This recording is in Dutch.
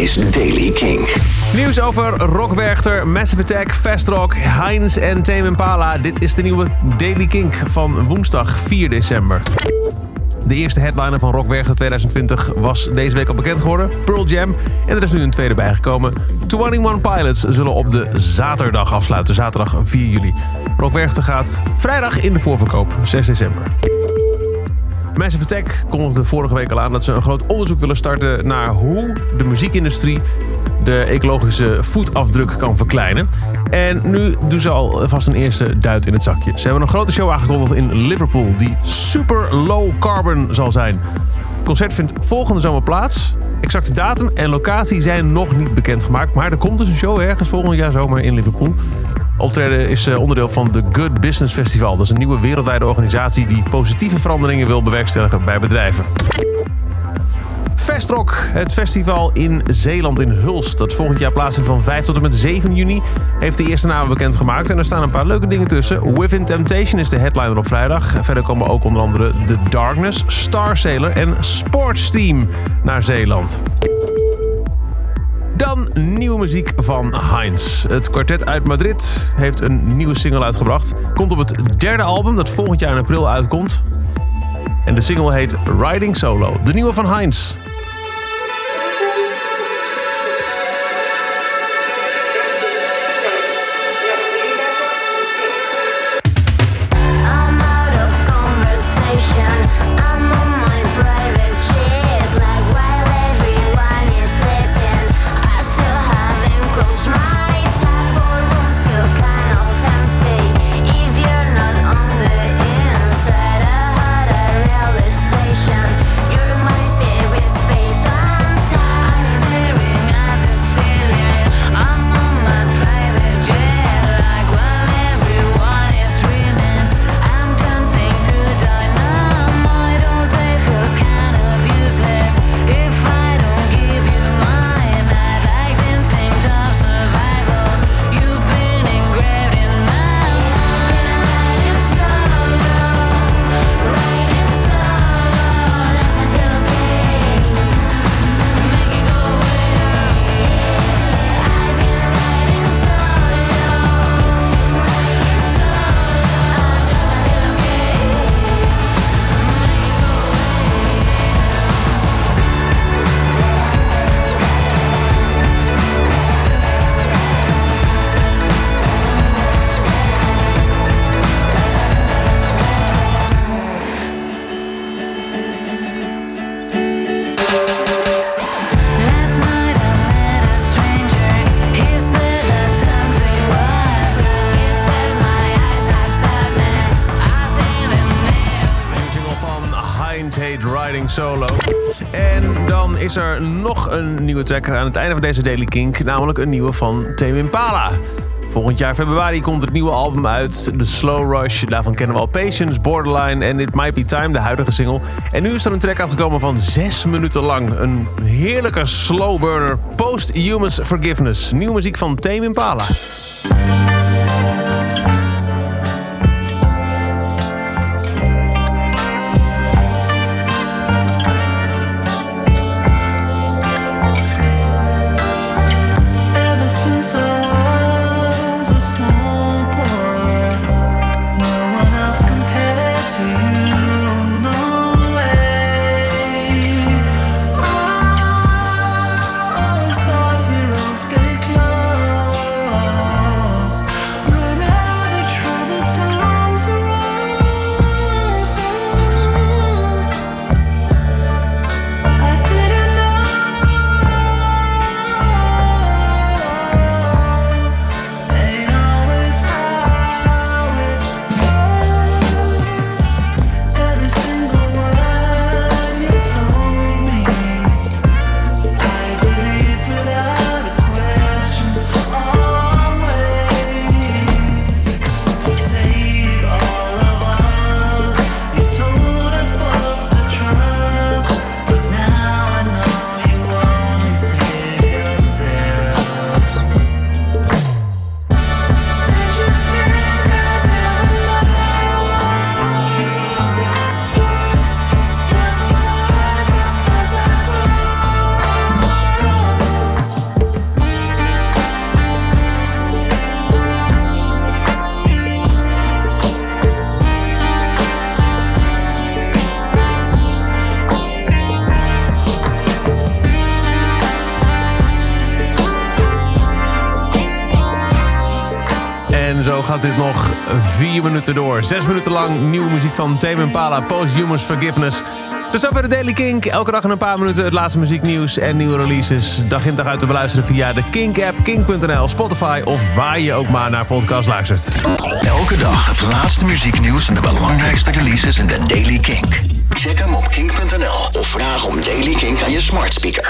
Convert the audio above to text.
is Daily King. Nieuws over Rockwerchter, Massive Attack, Fast Rock, Heinz en Tame Impala. Dit is de nieuwe Daily Kink van woensdag 4 december. De eerste headliner van Rockwerchter 2020 was deze week al bekend geworden. Pearl Jam. En er is nu een tweede bijgekomen. 21 Pilots zullen op de zaterdag afsluiten. Zaterdag 4 juli. Rockwerchter gaat vrijdag in de voorverkoop. 6 december. Massive Attack kondigde vorige week al aan dat ze een groot onderzoek willen starten naar hoe de muziekindustrie de ecologische voetafdruk kan verkleinen. En nu doen ze al vast een eerste duit in het zakje. Ze hebben een grote show aangekondigd in Liverpool die super low carbon zal zijn. Het concert vindt volgende zomer plaats. Exacte datum en locatie zijn nog niet bekendgemaakt. Maar er komt dus een show ergens volgend jaar zomer in Liverpool. Optreden is eh, onderdeel van de Good Business Festival. Dat is een nieuwe wereldwijde organisatie die positieve veranderingen wil bewerkstelligen bij bedrijven. Festrock, het festival in Zeeland in Hulst. Dat volgend jaar plaatsvindt van 5 tot en met 7 juni. Heeft de eerste namen bekendgemaakt. En er staan een paar leuke dingen tussen. Within Temptation is de headliner op vrijdag. Verder komen ook onder andere The Darkness, Star Sailor en Sports Team naar Zeeland. Dan nieuwe muziek van Heinz. Het kwartet uit Madrid heeft een nieuwe single uitgebracht. Komt op het derde album dat volgend jaar in april uitkomt. En de single heet Riding Solo. De nieuwe van Heinz. Solo. En dan is er nog een nieuwe track aan het einde van deze Daily Kink. Namelijk een nieuwe van Tame Impala. Volgend jaar februari komt het nieuwe album uit, The Slow Rush. Daarvan kennen we al Patience, Borderline en It Might Be Time, de huidige single. En nu is er een track uitgekomen van zes minuten lang. Een heerlijke slow burner, Posthumous Forgiveness. Nieuwe muziek van Tame Impala. Gaat dit nog vier minuten door. Zes minuten lang nieuwe muziek van Tame Impala, Posthumous Forgiveness. Dus zover de Daily Kink. Elke dag in een paar minuten het laatste muzieknieuws en nieuwe releases. Dag in dag uit te beluisteren via de Kink-app, kink.nl, Spotify of waar je ook maar naar podcast luistert. Elke dag het laatste muzieknieuws en de belangrijkste releases in de Daily Kink. Check hem op kink.nl of vraag om Daily Kink aan je smart speaker.